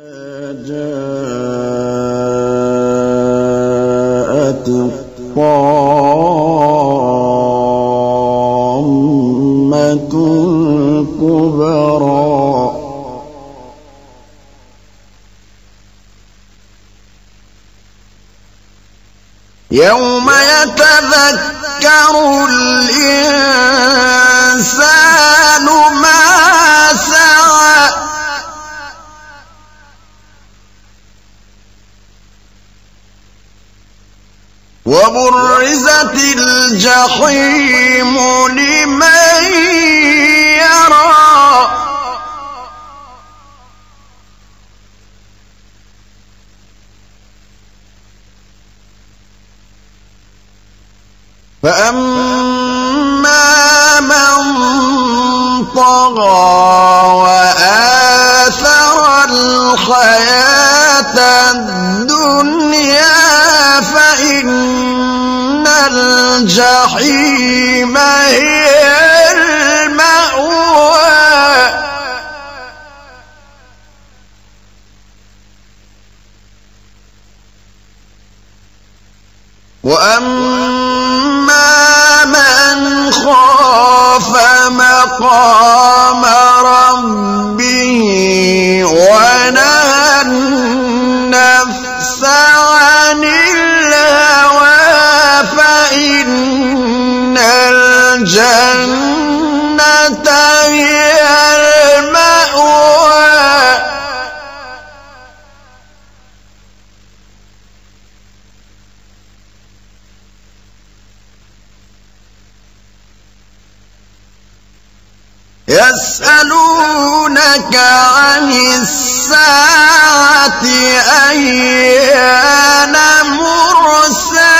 جاءت الطامة الكبرى. يوم وبرزت الجحيم لمن يرى. فأما من طغى فإن الجحيم هي يسألونك عن الساعة أيان مرساها؟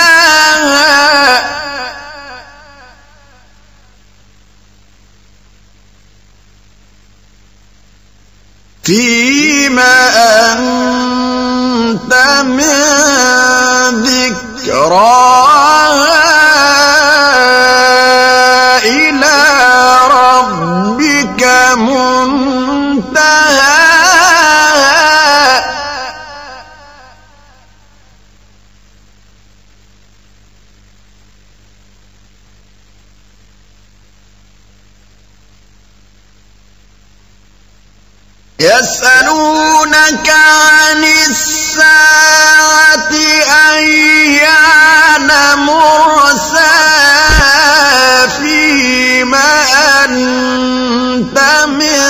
فيما أنت من ذكراها يسألونك عن الساعة أيان مرساها فيما أنت من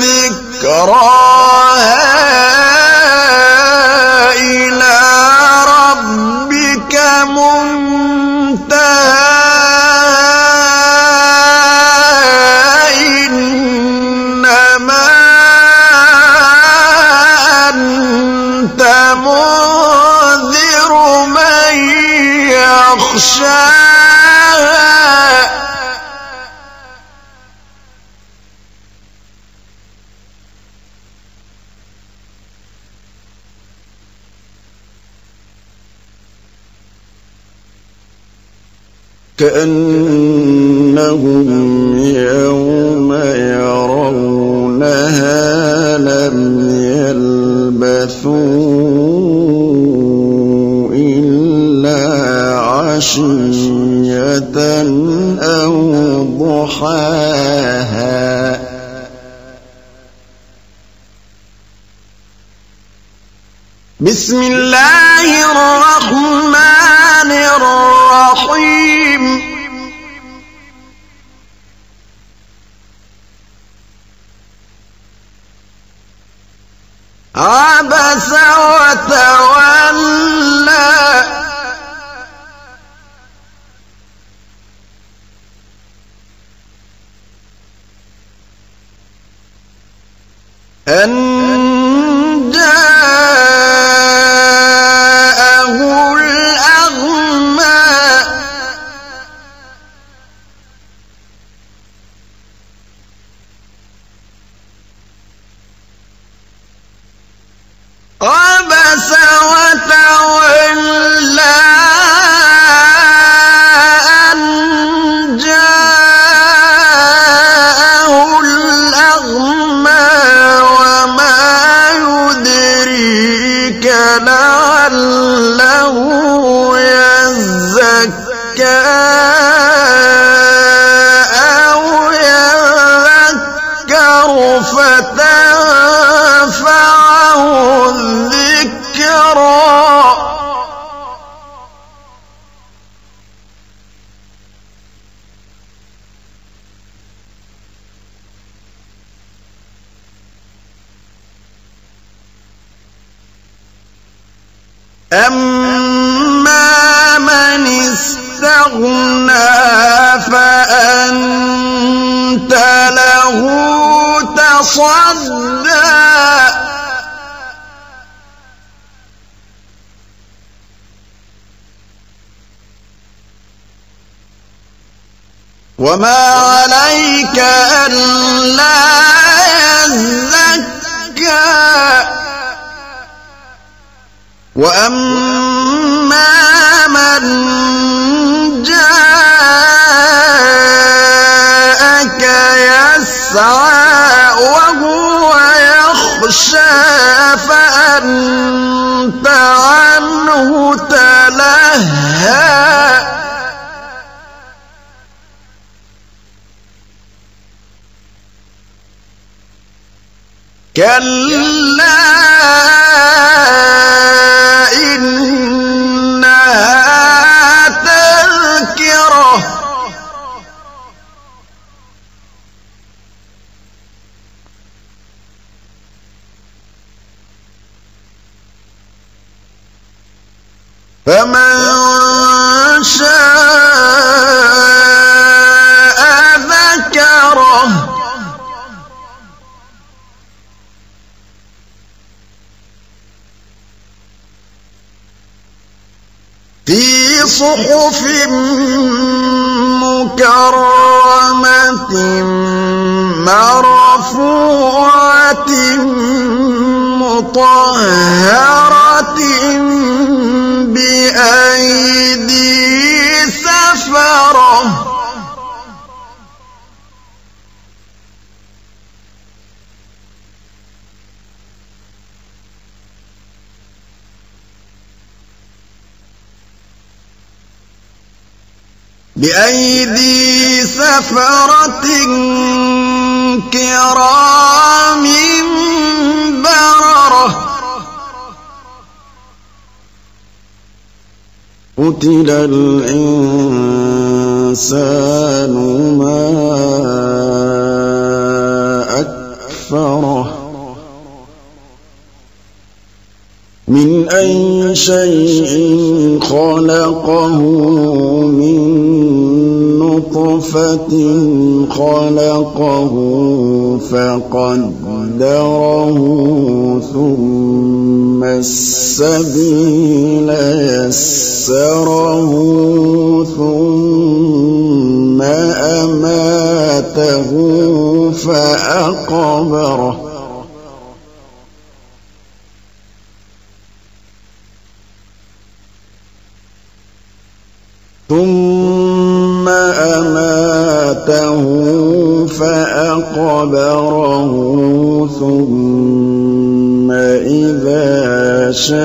ذكراها إلى ربك منتهاها يخشاها كأنهم يوم يرونها لم يلبثوا. عشية أو ضحاها. بسم الله الرحمن الرحيم. عبس وتولى أما من استغنى فأنت له تصدى وما عليك ألا يزكى وأما من جاءك يسعى وهو يخشى فأنت عنه تلهى كلا في صحف مكرمة مرفوعة مطهرة بأيدي سفرة بأيدي سفرة كرام بررة. قتل الإنسان ما أكفره. من أي شيء خلقه من نطفة خلقه فقدره ثم السبيل يسره ثم أماته فأقبره فأقبره ثم إذا شاء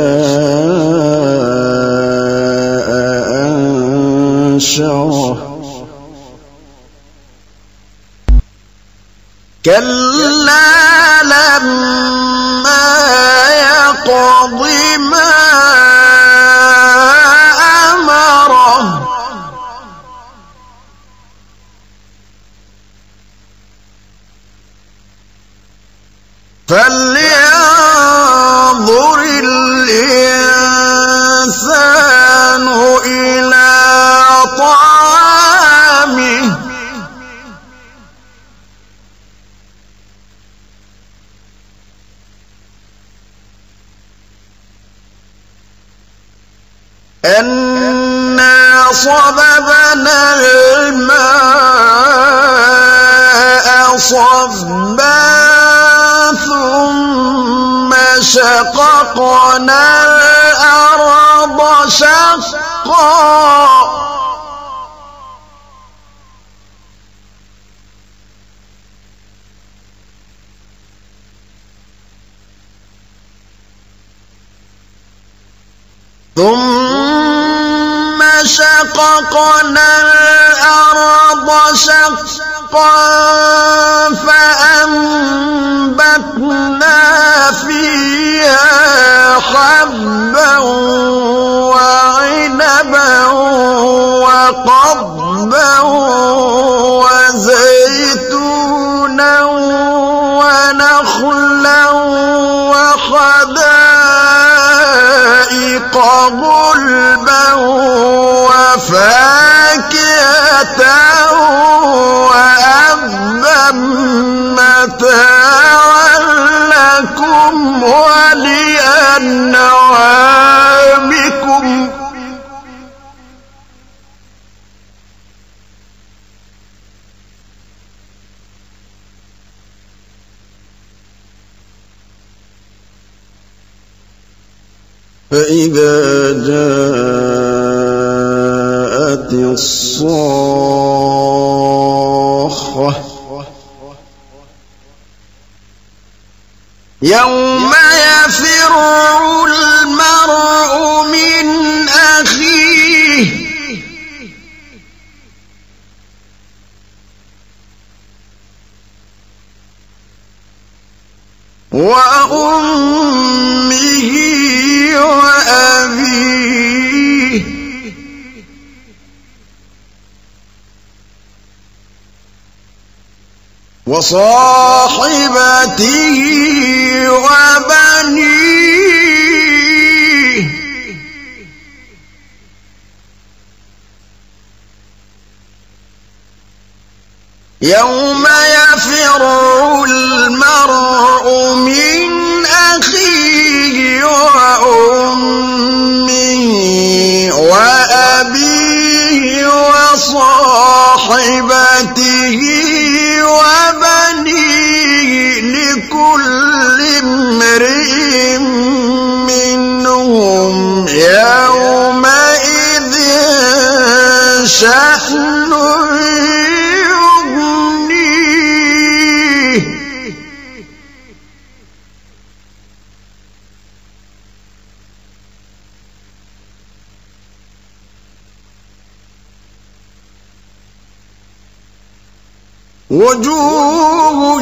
أنشره. كلا لما يقض ما فلينظر الإنسان إلى طعامه. أنا صببنا الماء صبا شققنا الأرض شقا. ثم شققنا الأرض شقا فأنبتنا حبا وعنبا وقضبا وزيتونا ونخلا وحدائق غلبا لكم ولأنعامكم. فإذا جاءت الصاخة يوم يفر المرء من أخيه. وأمه وأبيه. وصاحبته وبنيه يوم شأن يغنيه وجوه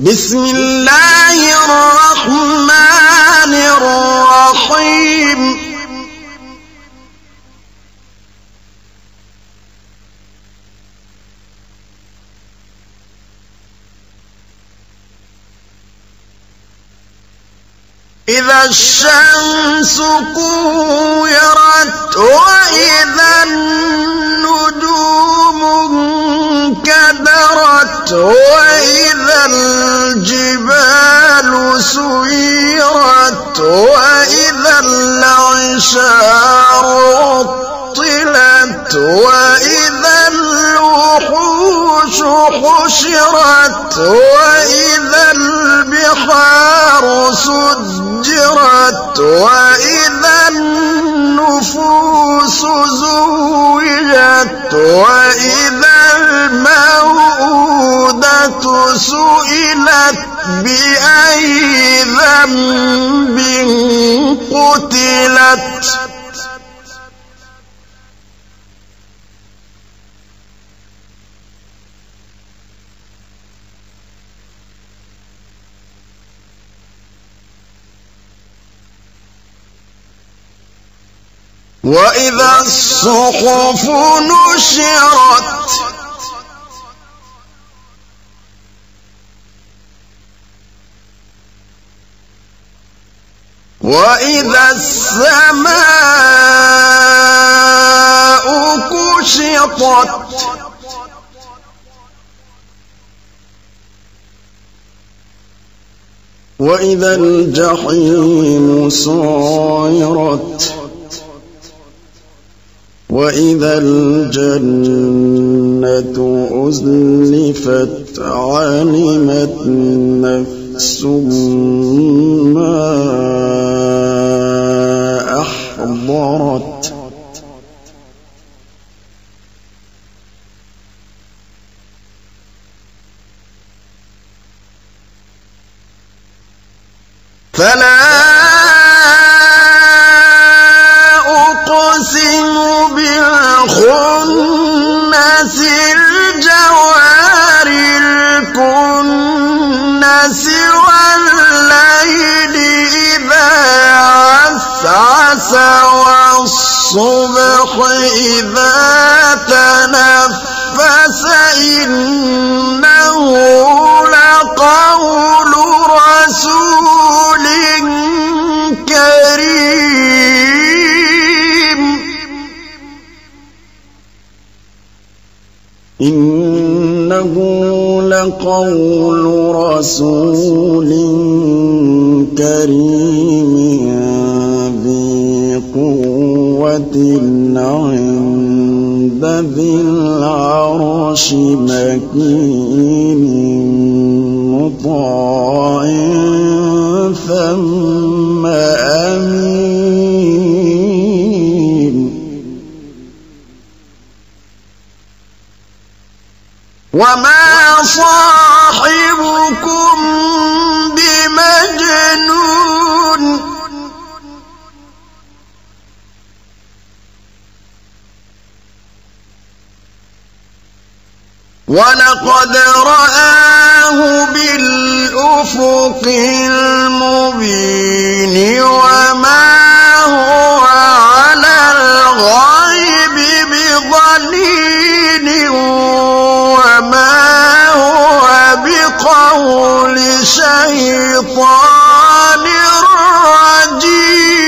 بسم الله الرحمن الرحيم. إذا الشمس كورت وإذا النجوم انكدرت وإذا الجبال سيرت وإذا العشار عطلت وإذا الوحوش حشرت وإذا البحار سجرت وإذا النفوس زوجت وإذا الموءودة سئلت بأي ذنب قتلت. وإذا الصحف نشرت وإذا السماء كشطت وإذا الجحيم صيرت وإذا الجنة أزلفت علمت نفس ما أحضرت فلا والصبح إذا تنفس إنه لقول رسول كريم. إنه لقول رسول كريم. قوة عند ذي العرش مكين مطاع ثم أمين. وما صاحبكم بمجنون ولقد رآه بالأفق المبين وما هو على الغيب بضنين وما هو بقول شيطان رجيم.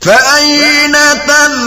فأين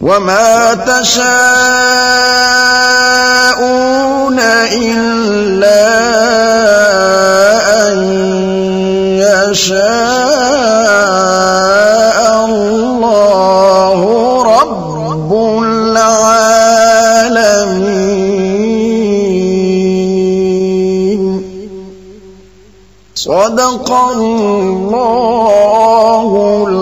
وما تشاءون إلا أن يشاء الله رب العالمين. صدق الله العظيم.